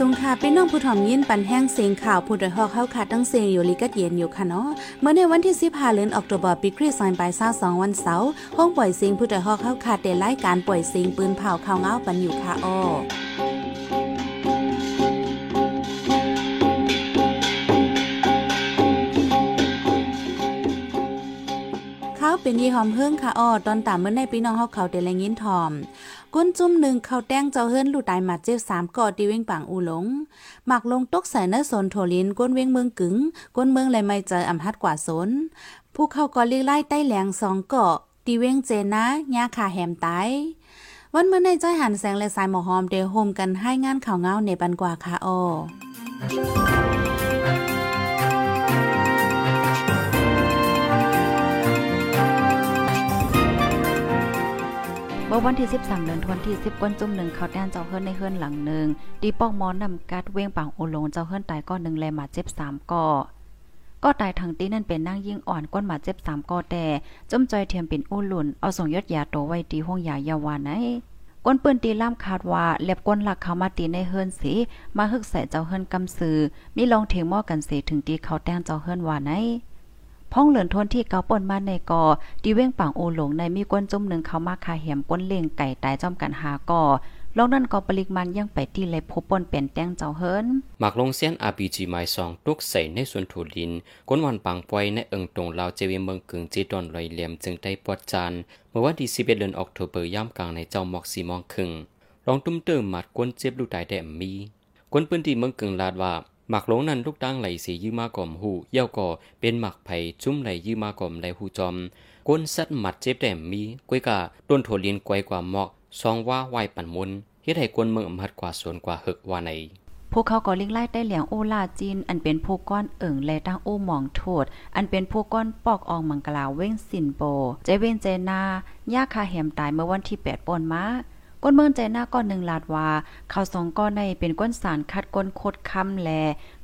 สงค่ะพี่น้องผู้ถ่อมยินปันแห้งเสียงข่าวผู้ดยฮอกเข้าขาดตั้งเสียงอยู่ลิกัดเย็นอยู่ค่ะเนาะเมื่อในวันที่สิบห้าเดือนออกตุลาปีคริสต์ศักราชสองวันเสาร์ห้องปล่อยเสียงผู้ดยฮอกเข้าขาดเดรายการปล่อยเสียงปืนเผาข่าวเงาปันอยู่ค่ะอ้อเขาเป็นยี่หอมเฮิ่งค่ะอ้อตอนตามเมื่อในพี่น้องเฮาเขาเดลยินทอม ก้นจุ่มหนึ่งเขาแต้งเจ้าเฮิรนลู่ตายมาเจ็บสามก่อตีเว้งปังอูหลงหมักลงตกใส่เนื้อสนโถลินก้นเว้งเมืองกึ๋งก้นเมืองเลยไม่เจออำฮัดกว่าสนผู้เข้าก็เลีกไล่ใต้แหลงสองเกาะตีเว้งเจนะยาขาแหมตายวันเมื่อในใจหันแสงและสายหมอหอมเดโฮมกันให้งานข่าวเงาในปันกว่าค่ะอ้อ มื่อวันที่13เดือนธันวาคม10ก้นจุ่มหนึ่งเขาแดนเจ้าเฮิรนในเฮิรนหลังหนึ่งดีปอกมอนนำกัดเว้งปังโอลงเจ้าเฮิรนตายก้อนหนึ่งแลมาเจ็บ3ก่อก็ตายทางตีนั่นเป็นนั่งยิ่งอ่อนก้นมาเจ็บ3ก่อแต่จมจอยเทียมเป็นอู้หลุนเอาส่งยอดยาโตไว้ตีห้องยายาวาไหนก้นปืนตีล่ามคาดว่าเล็บก้นหลักเขามาตีในเฮิรนสีมาฮึกใส่เจ้าเฮิรนกำซือมีลองเทงหม้อกันเสถึงตีเขาแต้งเจ้าเฮิรนว่าไหน พ้องเหลือนทนที่เกาป่นมาในกอดีเว้งปังโอหลงในมีก้นจุ่มหนึ่งเขามาคาเหียมก้นเล่งไก่ตายจอมกันหากอลองนั่นก็ปริกมันยังไปที่เลยพบปนเป็นแต้งเจ้าเฮิรนหมักลงเสียน RPG หมายสองตุกใส่ในส่วนถูดินก้นวันปังปวยในเอิงตรงลาวเจวีเมืองกึ่งจีดอนลอยเหลี่ยมจึงได้ปวดจานเมื่อวันที่11เดือนออกตุเบอร์ย่ำกลางในเจ้าหมอกสีมองครึ่งรองตุ้มเติมหมัดก้นเจ็บลูกตายแดมมีก้นปืนที่เมืองกึ่งลาดว่า หมักหลงนั้นลูกตั้งไหลสียืมากอมหูเย่าก่อเป็นหมักไผ่จุ้มไหลยืมากอมไหลหูจอมก้นสัดหมัดเจ็บแดมมีกวยกาต้นโถเลียนกวกว่าหมอกซองว่าไหวปั่นมุนเฮ็ดให้กวนเมืองอำหัดกว่าสวนกว่าหึกว่าในพวกเขาก็ลิงไล่ได้เหลียงโอลาจีน อันเป็นผู้ก้อนเอิ่งและตั้งโอหมองโทษ อันเป็นผู้ก้อนปอกอองมังกลาเว้งสินโบใจเว้นเจนาย่าคาแหมตายเมื่อวันที่8ปนมา ก้นเมืองใจหน้าก้อนหนึ่งลาดว่าเขาสองก้อนในเป็นก้นสารคัดก้นโคดคำแล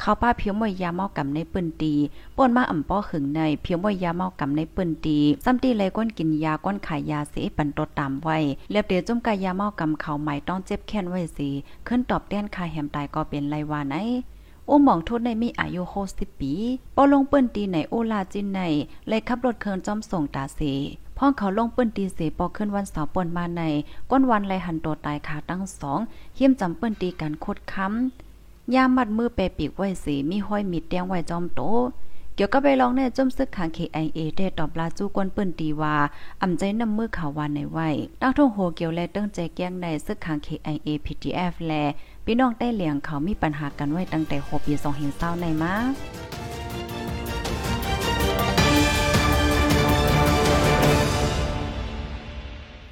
เขาป้าเพียวมวยยาเมากำในปืนตีป่นมาอ่ำป้อขึงในเพียวมวยยาเมากำในปืนตีซ้ำตีเลยก้นกินยาก้นขายยาเสีปันตดตามไว้เรียบเดียวจุ่มกายยาเมากำเขาใหม่ต้องเจ็บแค้นไว้สิขึ้นตอบแต้นคาแหมตายก็เป็นไรวาไหน โอหมองโทษในมีอายุโฮสิปีปอลงเปิ้นตีในโอลาจินในเลยขับรถเคินจอมส่งตาเสพ่อเขาลงเปิ้นตีเสปอขึ้นวันเสาร์ปนมาในก้นวันไลหันตัวตายขาตั้งสองเฮียมจำเปิ้นตีกันโคดค้ำยามมัดมือแปปีกไว้สีมีห้อยมีดแดงไว้จอมโตเกี่ยวกับไปลองในจมซึกขัง KIA ได้ตอบลาจูกวนปิ้นตีว่าอ่ำใจนำมือข่าววานในไว้ตั้งทงโหเกี่ยวแลตั้งใจแก้งในซึกขัง KIA PTF แล พี่น้องใต้เหลียงเขามีปัญหากันไว้ตั้งแต่6ปี2020ในมา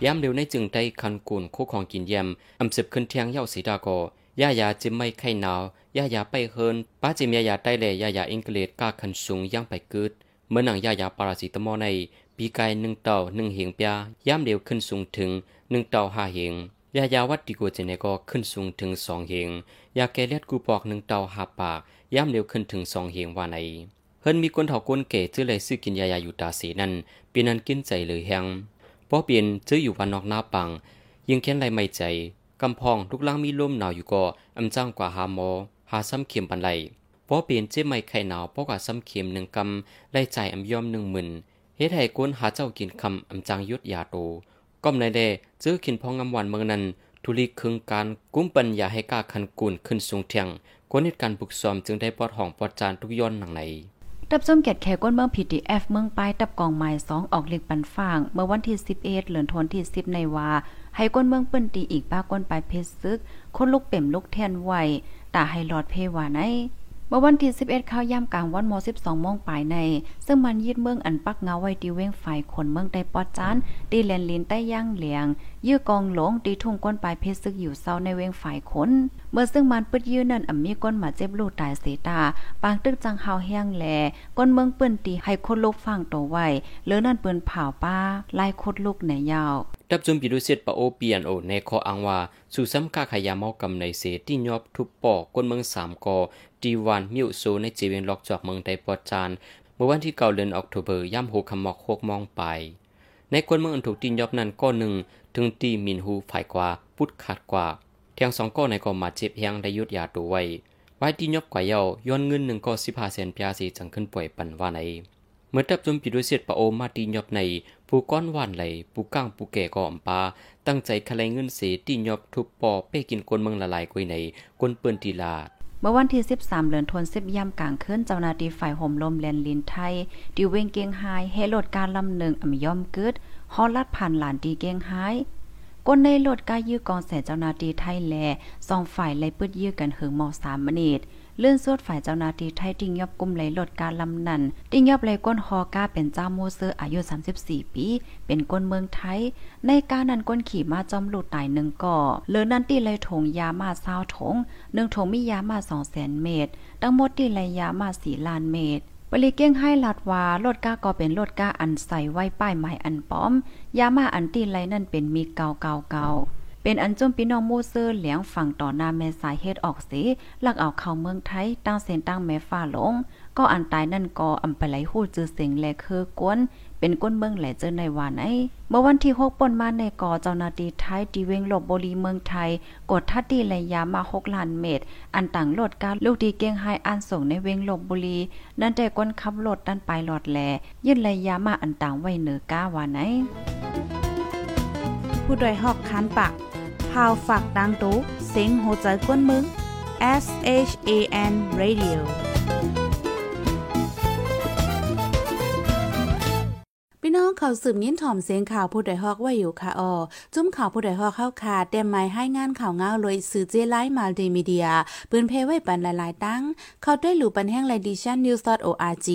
ย่ำเร็วในจึงได้คันกูนคู่ของกินยมอำสืบขึ้นเทียงเย้าสีดาโกย่ายาจิมไม่ไข่หนาวยายาไปเฮินป้าจิมยายาใต้เลยยายาอังกฤษกาคันสูงย่างไปกึดเมื่อหนังยายาปราซิตมอในปีกายหนึ่งเต่าหนึ่งเหงเปียย่ำเร็วขึ้นสูงถึงหนึ่งเต่าห้าเหง ยายาวัดติโกเจเนก็ขึ้นสูงถึงสองเหงยาแกเลียดกูปอกหนึ่งเตาหาปากย่ำเร็วขึ้นถึงสองเหงว่าในเฮินมีคนเถาก้นเก๋ชื่อเลยซื้อกินยายาอยู่ตาสีนั่นเป็นนันกินใจเลยแหงพอเปลี่ยนซื้ออยู่วันนอกหน้าปัง ยิงแค้นไรไม่ใจกำพองลูกล่างมีลมหนาวอยู่ก็อำจ้างกว่าหาหมอ หาซ้ำเข็มปันไรพอเปลี่ยนเจ็บไม่ไข่หนาวเพราะว่าซ้ำเข็มหนึ่งกำไล่ใจอำยอมหนึ่งหมื่นเฮ็ดให้กวนหาเจ้ากินคำอำจางยุดยาโต ก้มในแดซื้อขินพองงำวันเมืองนั้นทุลีคึงการกุ้มปัญญาให้กล้าคันกุนขึ้นสูงเทียงกวนเหตุการบุกซ้อมจึงได้ปอดห้องปอดจานทุกย้อนหนังไหนตับส้มเกียดแขก้นเมือง PTF เอฟเมืองปลายตับกองไม้สองออกเล็กปันฟาง เมื่อวันที่ 11เดือนธันที่ 10 ในว่าให้ก้นเมืองเปิ้นตีอีกป้าก้นปลายเพชรซึก คนลูกเป่มลูกแทนไหวตาให้หลอดเพวาใน เมื่อวันที่ 11ข้าวย่ำกลางวันม12โมงปลายใน ซึ่งมันยึดเมืองอันปักเงาไว้ที่เว้งฝ่ายคนเมืองได้ปอดจานตีแลนลินใต้ย่างเหลียง ยื้อกองหลงตีทุ่งก้นปลายเพชรซึกอยู่เศร้าในเว้งฝ่ายคนเมื่อซึ่งมันปึดยื้อนั่นอ่ำมีก้นมาเจ็บลูกตายเสตา ปางตึกจังเฮาแห้งแลก้นเมืองเปิ้นตีให้คนลูกฟังตัวไว้หรือนั่นเปิ้นเผาป้าไล่คดลูกในยาว ดับจุมปิดุเซตปะโอเปียนโอในคออังว่าสู่ซ้ำกาขยามอกำในเสที่ยอบทุบปอกก้นเมืองสามกอดีวันมิวโซในจีเวนล็อกจอกเมืองไดปอจานเมื่อวันที่เก่าเดือนออกตุเบอร์ย่ำหูคำมอกโคกมองไป ในก้นเมืองอันถูกตีนยอบนั้นก้อนหนึ่งถึงตีมินหูฝ่ายกว่าพุดขาดกว่าเทียงสองก้อในก็มาเจ็บแฮงได้ยุดยาตัวไว้ไว้ที่ยบกว่าเยาย้อนเงินหนึ่งก็สิบห้าเซนพิอาสีจังขึ้นป่วยปันว่าในเมื่อตับจมปีด้วยเสียดปะโอมาตียบใน ผู้ก้อนหวานไหลผู้ก้างผู้แก่ก็อมปา ตั้งใจคลายเงินเสียตียบทุบปอเป้กินคนเมืองละลายกุยในกนเปื้นตีลาดเมื่อวันที่ 13 เดือนธันวาคมยามกลางคืนเจ้าหน้าที่ฝ่ายห่มลมแลนลินไทยดิเวงเกียงไฮเฮโลดการลำหนึ่งอ่ำย่อมกึดฮอลัดผ่านหลานดีเกียงไฮก้นในรถก้ายื้อกองแสเจ้านาทีไทยแลสองฝ่ายไล่ปึดยื้อกันหึงหมอสามมนิด เลื่อนสวดฝ่ายเจ้านาทีไทยติงยอบกุมไหลลดการลำนันติงยอบไหลก้นฮอก้าเป็นเจ้าโมเซอร์อายุ 34 ปี เป็นก้นเมืองไทย ในการนั้นก้นขี่มาจอมหลุดตายหนึ่งก่อเลือนั้นตีไหลถงยามาเศร้าถงหนึ่งถงมียามาสองแสนเมตร ทั้งหมดตีไหลยามาสี่ล้านเมตรบริเก้งให้ลัดว่ารถก้าก็เป็นรถก้าอันใส่ไว้ป้ายหมายอันป้อม ยามาอันตีไรนั่นเป็นมีเกาเกาเกา เป็นอันจุ่มพี่น้องมูเซอร์เหลียงฝั่งต่อหน้าแม่สายเฮ็ดออกสิลักเอาเข้าเมืองไทยตั้งเส้นตั้งแม่ฟ้าหลง ก็อันตายนั่นก็อำไปไหลหู้จือเสียงแลคือกวนเป็นก้นเมืองแหลเจอในวานไหนเมื่อวันที่6ปนมาในก่อเจ้านาทีไทยดีเวงหลบบุรีเมืองไทย กดทัดดีระยะมา6ล้านเมตร อันต่างโหลดการลูกดีเกียงไฮอันส่งในเวงหลบบุรี นั่นแต่ก้นขับรถด้านไปหลอดแลยืดระยะมาอันต่างไว้เหนือก้าวานไหนผู้ดยหอกคันปาก พาวฝากดังตุ้เซ็งโหใจกวนมึง S H A N Radio เขาสืบยิ้นถ่อมเสียงข่าวผู้ใดฮอกว่าอยู่ค่ะออจุ้มข่าวผู้ใดฮอกเข้าขาเต็มไม้ให้งานข่าวเงาเลยสื่อเจไลมัลติมีเดีย ปืนเพไว้ปันหลายๆตั้ง เข้าด้วยหลู่ปันแห้งไลดิชันนิวส์ .org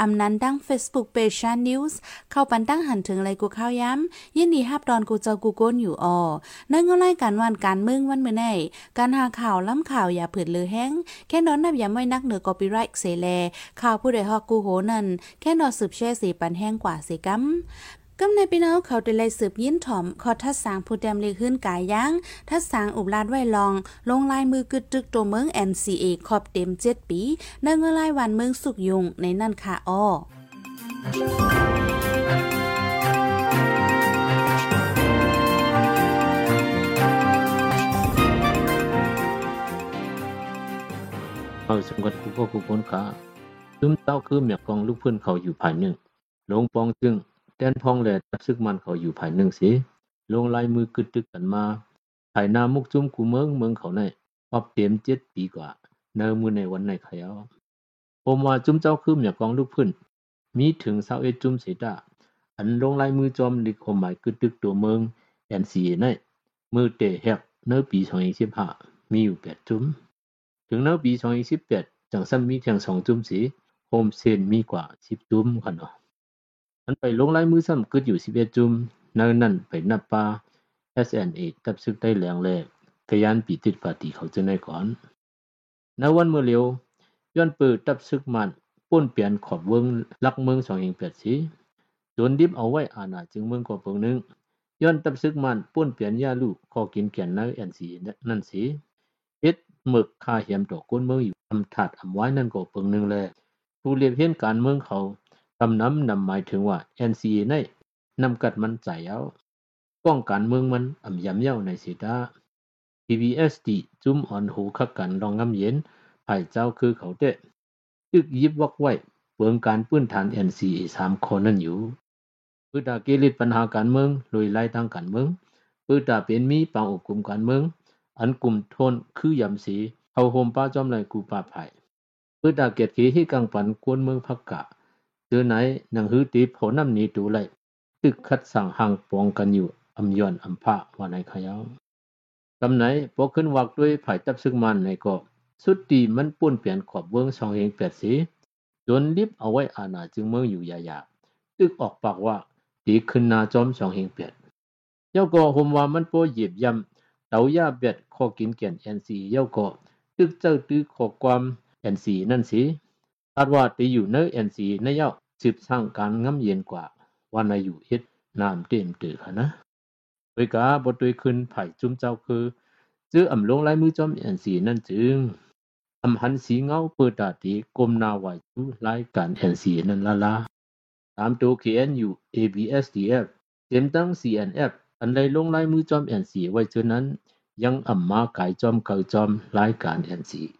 อำนั้นตั้ง Facebook Page ชันนิวส์เข้าปันตั้งหันถึงไรกูเข้าย้ำยินดีฮับดอนกูเจ้ากูโก้นอยู่ออนั่งก็ไล่การวันการมึงวันเมื่อไงการหาข่าวล้ำข่าวอย่าผืดลือแห้งแค่นอนนับอย่าไม่นักเหนือกอปิไรต์เสแลข่าวผู้ใดฮอกกูโหนั่นแค่นอนสืบแช่สีปันแห้งกว่าสิกัมกำในพี่น้องเขาได้เลยสืบยินถ่อมขอทัดสางผู้แดมเลยขึ้นกายย่างทัดสางอุบลาดไว้ลอง ลงลายมือกึดตึกตัวเมือง NCA ขอบเต็มเจ็ดปีในเงลายวันเมืองสุกยุงในนั่นค่ะอ้อเขาสมกันผู้พ่อผู้คนขาซึมเต้าคือเมียกองลูกเพื่อนเขาอยู่ภายหนึ่งลงปองจึง แต้นพองแลตับซึกมันเขาอยู่ภายหนึ่งสิลงลายมือกึดตึกกันมาภายนามุกจุ้มกูเมืองเมืองเขาในออบเต็มเจ็ดปีกว่าเนมือในวันในขยาผมว่าจุ้มเจ้าคืมอเมียกองลูกพื้นมีถึงเศร้าเอ็ดจุ้มเสดาอันลงลายมือจอมลิกคมหมายกึดตึกตัวเมืองแอนซีในมือเตะแฮกเนื้อปีสองสิบห้ามีอยู่แปดจุ้ม ถึงเนื้อปีสองสิบแปดจังซ้ำมีเพียงสองจุ้มสีโฮมเซนมีกว่าสิบจุ้มกันเนาะ นไปลงลายมือซ้ำกึดอยู่11จุ่มนั่นนั่นไปนับปา SNA ตับซึกได้แรงแรกกยานปีติดปาติเขาจะในก่อนในวันเมื่อเร็วย้อนเปิดตับซึกมันป้นเปลี่ยนขอบเวิงลักเมืองสองเองแปดสีจนดิบเอาไว้อาณาจึงเมืองก่อเพิงนึงย้อนตับซึกมันป้นเปลี่ยนยาลูกขอกินแก่นในแอนสีนั่นสีเอ็ดหมึกคาเหียมดอกก้นเมืองอยู่อำถัดอำไว้นั่นก่อเพิงนึงแลผู้เรียบเห็นการเมืองเขา คำนั้นนำหมายถึงว่า NCA ในนำกัดมันใจเอาป้องกันเมืองมันอ่ำยำเย้าในสิดา PBSD จุ้มอ่อนหูคักกันรองงำเย็นภายเจ้าคือเขาเตะตึกยิบวักไว้เปิงการปื้นฐาน NCA สามคนนั่นอยู่ปื้ดาเกลิดปัญหาการเมืองลุยไล่ทางการเมืองปื้ดาเป็นมีปังอกกลุ่มการเมือง อันกลุ่มทนคือยำสีเอาโฮมป้าจอมไรกูป้าไผ่ปื้ดาเกียรติให้กังปันกวนเมืองพักกะ เจอไหนหนังหือตีโผน้ำหนีดูไลตึกคัดสั่งห่างปองกันอยู่อำย้อนอำพะว่าในขยาวกำไหนพอขึ้นวักด้วยไผ่ตับซึกมันในก็สุดตีมันป่นเปลี่ยนขอบเบื้องสองเองแปดสีจนลิบเอาไว้อาณาจึงเมืองอยู่ยายาตึกออกปากว่าตีขึ้นนาจอมสองเฮงเปียดเย้าก็หมว่ามันโปหยียบยำเต่ายาเบ็ดข้อกินแก่นแอนซีเย้าก็ตึกเจ้าตื้อขอความแอนซีนั่นสิ อาจว่าตีอยู่เนอแอนซีในเย้าสืบสร้างการงำเย็นกว่าวันอายุเฮ็ดน้ำเต็มตือคะนะโดยกาบทโดยขึ้นไผ่จุ้มเจ้าคือจื้ออำลงลายมือจอมแอนสีนั่นจึงอำหันสีเงาเปิดตาตีกลมนาไหวจูรายการแอนสีนั่นละละตามตัว KNU ABSDF เต็มตั้ง CNF อันใดลงลายมือจอมแอนสีไว้เจอนั้น ยังอ่ำมาไกายจอมเก่าจอมรายการ NC ก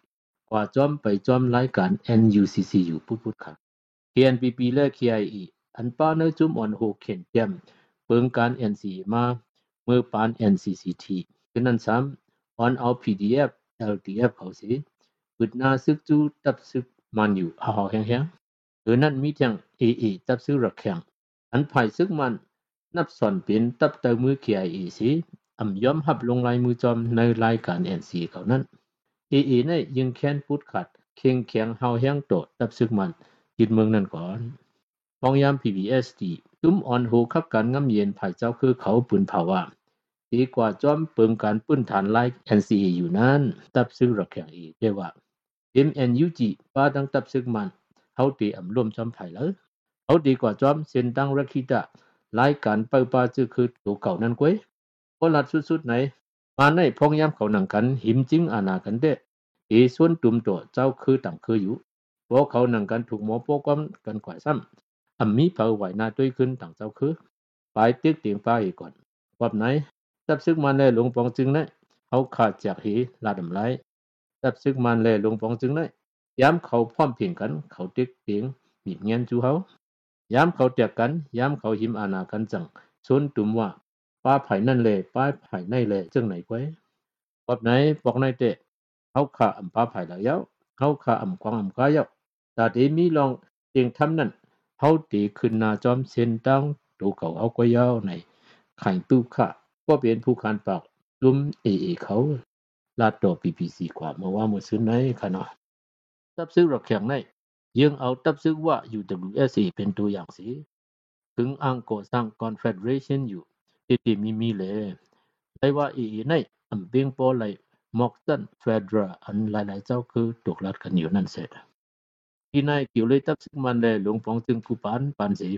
ว่าจอมไปจอมรายการ NUCC อยู่พุดๆค่ะ KNPP และ KIE อันป้าเนื้อจุมอ่อนโหเข็นเตียมเปิงการ NC มาเมื่อปาน NCCT ฉะนั้นซ้ำออนเอา PDF LTF เขาสิบึดหน้าซึกจูตับซึกมันอยู่เอาแห้งๆหรือนั้นมีเทียง AA ตับซึกรักแข็งอันภายซึกมันนับสอนเป็นตับเตมือ KIE สิอำยอมหับลงลายมือจอมในรายการ NC เขานั้น AA ในยังแค้นพูดขัด เคียงแข็งเฮาแห้งโตดตับซึกมันยึดเมืองนั้นก่อนปองยาม PBSD ตุ้มอ่อนโหขับการง่ำเย็นภายเจ้าคือเขาปืนเผาว่าดีกว่าจอมเปิงการปื้นฐานไล่ NCA อยู่นั้นตับซึกรักแข็งอีกได้ว่า MNUG ป้าดังตับซึกมันเฮาตีอำร่วมจอมไผ่แล้วเฮาดีกว่าจอมเส้นดังรักคิดะรายการเปิปาจือคือตัวเก่านั้นกวยบ่ลัดสุดๆไหน มาในพองยามเขาหนังกัน หิมจริงอาณากันเด้เอส่วนตุ่มตัวเจ้าคือต่างคืออยู่พวกเขาหนังกันถูกหมอโปกมกันกว่าซ้ำอำมีเผาไหวหน้าด้วยขึ้นต่างเจ้าคือปลายเตียกเตียงฟ้าอีกก่อนวับไหนตับซึกมันแลหลวงปองจึงนะเขาขาดจากหีลาดำไรตับซึกมันแลหลวงปองจึงนะยามเขาพร้อมเพียงกัน เขาเตียกเตียงมีบเงี้ยนจูเขายามเขาเตียกกันยามเขาหิมอาณากันจังส่วนตุ่มว่า ป้าไผ่นั่นเลยป้าไผ่ในเลยจังไหนกวยวับไหนบอกในเตะเขาขาอำป้าไผ่แล้วเย้าเขาขาอำกวางอำกาเย้าแต่เดมีลองเตียงทำนั่นเขาตีขึ้นนาจอมเส้นตั้งตูเขาเอากวยเย้าในไข่ตู้ค่ะก็เป็นผู้คานปากลุ้มเอเอเขาลาดต่อ PPC กว่ามาว่ามือซื้อในค่ะเนาะตับซึกรักแข็งในยังเอาตับซึกว่า UWSA เป็นตัวอย่างสิ ถึงอ้างก่อสร้าง Confederation อยู่ ที่มีมีเลยได้ว่าอเอในอำเบียงปอไหลมอกตันเฟดราอันหลายๆเจ้าคือตกลัดกันอยู่นั่นเสร็จที่นายเกี่ยวเลยตับซึกมันเลยหลวงปองจึงผู้ปานปานสี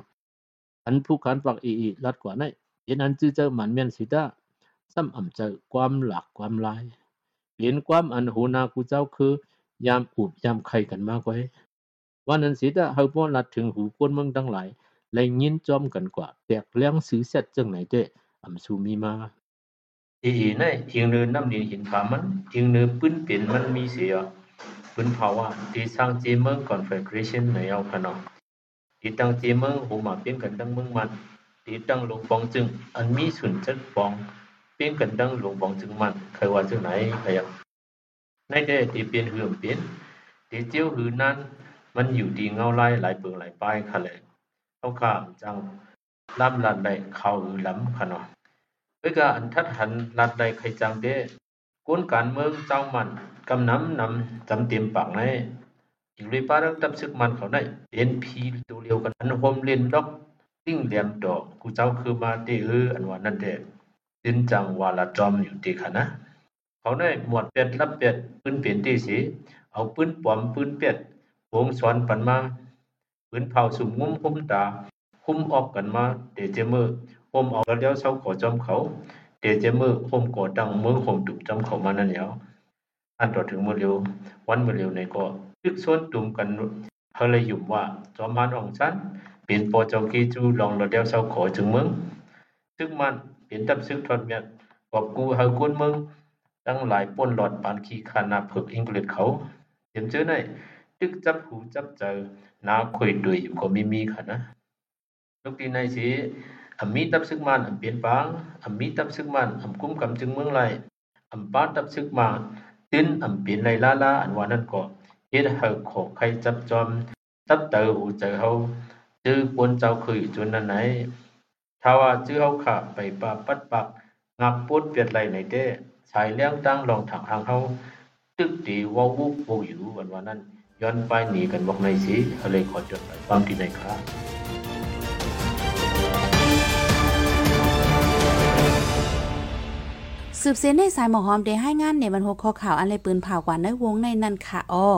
อันผู้ขานปากอเอลัดกว่าในเห็นอันจื้อเจ้ามันเมียนสิตาซ้ำอ่ำเจอความหลักความลาย เปลี่ยนความอันโหนากูเจ้าคือ ยามอูบยามไข่กันมากไว้วันนั้นสิตาเฮาบ่อลัดถึงหูคนเมืองทั้งหลายและยินจอมกันกว่าแตกเลี้ยงซื้อเสร็จจังไหนเด้ อำสูมีมาอีอีในเอียงเนินน้ำดินหินผามันเอียงเนินปื้นเป็นมันมีเสียปืนเผาว่าที่สร้างเจเมืองคอนเฟเดเรชันในเอาขนมที่ตั้งเจเมืองหูมาเป็นกันตั้งเมืองมันที่ตั้งหลวงปองจึงอันมีสุนจัดปองเป็นกันตั้งหลวงปองจึงมันใครว่าจังไหนใครอะในเด้ที่เป็นหือเป็นที่เจียวหือนั้นมันอยู่ดีเงาไล่หลายเปิงหลายป้ายค่ะเลยเขาข้ามจัง ลำลัดได้เขาหือลำค่ะเนาะเอ้ยก็อันทัดหันลัดได้ใครจังเด้กวนการเมืองเจ้ามันกำน้ำนำจำเต็มปากในอีกเลยป้าเรื่องตับซึกมันเขาได้เป็นพีตัวเดียวกันอันโฮมเล่นดอกติ้งเหลี่ยมดอกกูเจ้าคือมาเตเอออันว่านั่นเด้ดินจังวาละจอมอยู่ตีค่ะนะเขาได้หมวดเป็ดรับเป็ดปืนเปลี่ยนตีสีเอาปืนปลอมปืนเป็ดวงสอนปันมาปืนเผาสุ่มงุ้มคุ้มตา คุ้มออกกันมาเดเจมือโฮมเอาแล้วเศร้าขอจอมเขาเดเจมือโฮมก่อดังเมืองโฮมตุ่มจอมเขามานั่นแล้วอันต่อถึงมือเร็ว วันมือเร็วในก็ตึกส่วนตุ่มกันเฮเลยยุ่มว่าจอมมันองชันเป็นปอจอมกีจูลองระเดียวเศร้าขอถึงเมืองซึ่งมันเป็นตับซึกทอดเมียนกอบกูเฮากุนเมืองตั้งหลายป่นหลอดปานขี้คานาเพิกอังกฤษเขาเตรียมเจอในตึกจับหูจับเจอนาคุยด้วยอยู่ก็มีมีค่ะนะ ลูกที่ในสิอำมีตับซึกมันอำเปลี่ยนปางอำมีตับซึกมันอำกุ้มกำจึงเมืองไรอำป้าตับซึกมาตื้นอำเปลี่ยนไรลาลาอันวานั่นก็เฮ็ดให้ขอใครจับจอมจับเตอหูเจอเฮาจื้อปนเจ้าคือจนนั้นไหนถ้าว่าจื้อเฮาขาไปปาปัดปักงับปุดเปียดไหลในเด้ชายเลี้ยงตั้งลองถังหางเฮาตึกตีวาวุกโวอยู่วันวานั้นย้อนไปหนีกันบอกในสิเขาเลยขอจดไปฟังที่ไหนครับ สืบเส้นในสายหมอหอมได้ให้งานในบรรหกข้อข่าวอันเลยปืนเผากว่าในวงในนันค่ะอ้อ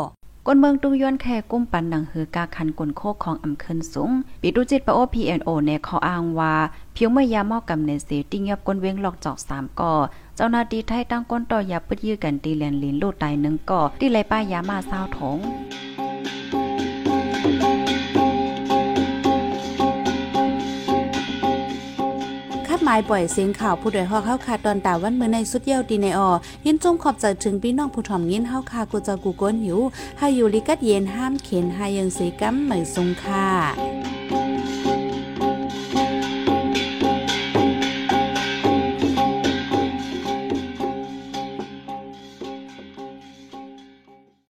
ก้นเมืองตุงย้อนแค่กุ้มปันหนังหือกาคันกลโคกของอำเคินสูง ปิดูจิตปะโอ PNO เนี่ยเขาอ้างว่าเพียงเมื่อยามอกำเนเสติ้งยับก้นเวงหลอกจอกสามก่อ เจ้าหน้าที่ไทยตั้งก้นต่อยับปึดยื้อกันตีแลนลินลูดตายหนึ่งก่อที่ไรป้ายามาเศร้าถง หมายปล่อยเสียงข่าวผู้โดยฮอกเข้าคาตอนตาวันเมื่อในสุดเยี่ยวดีในออยินจงขอบใจถึงพี่น้องผู้ถ่อมยินเฮาคากูจะกูก้นหิวให้อยู่ลิกัดเย็นห้ามเข็นให้ยังสีกัมเหมยทรงค่ะ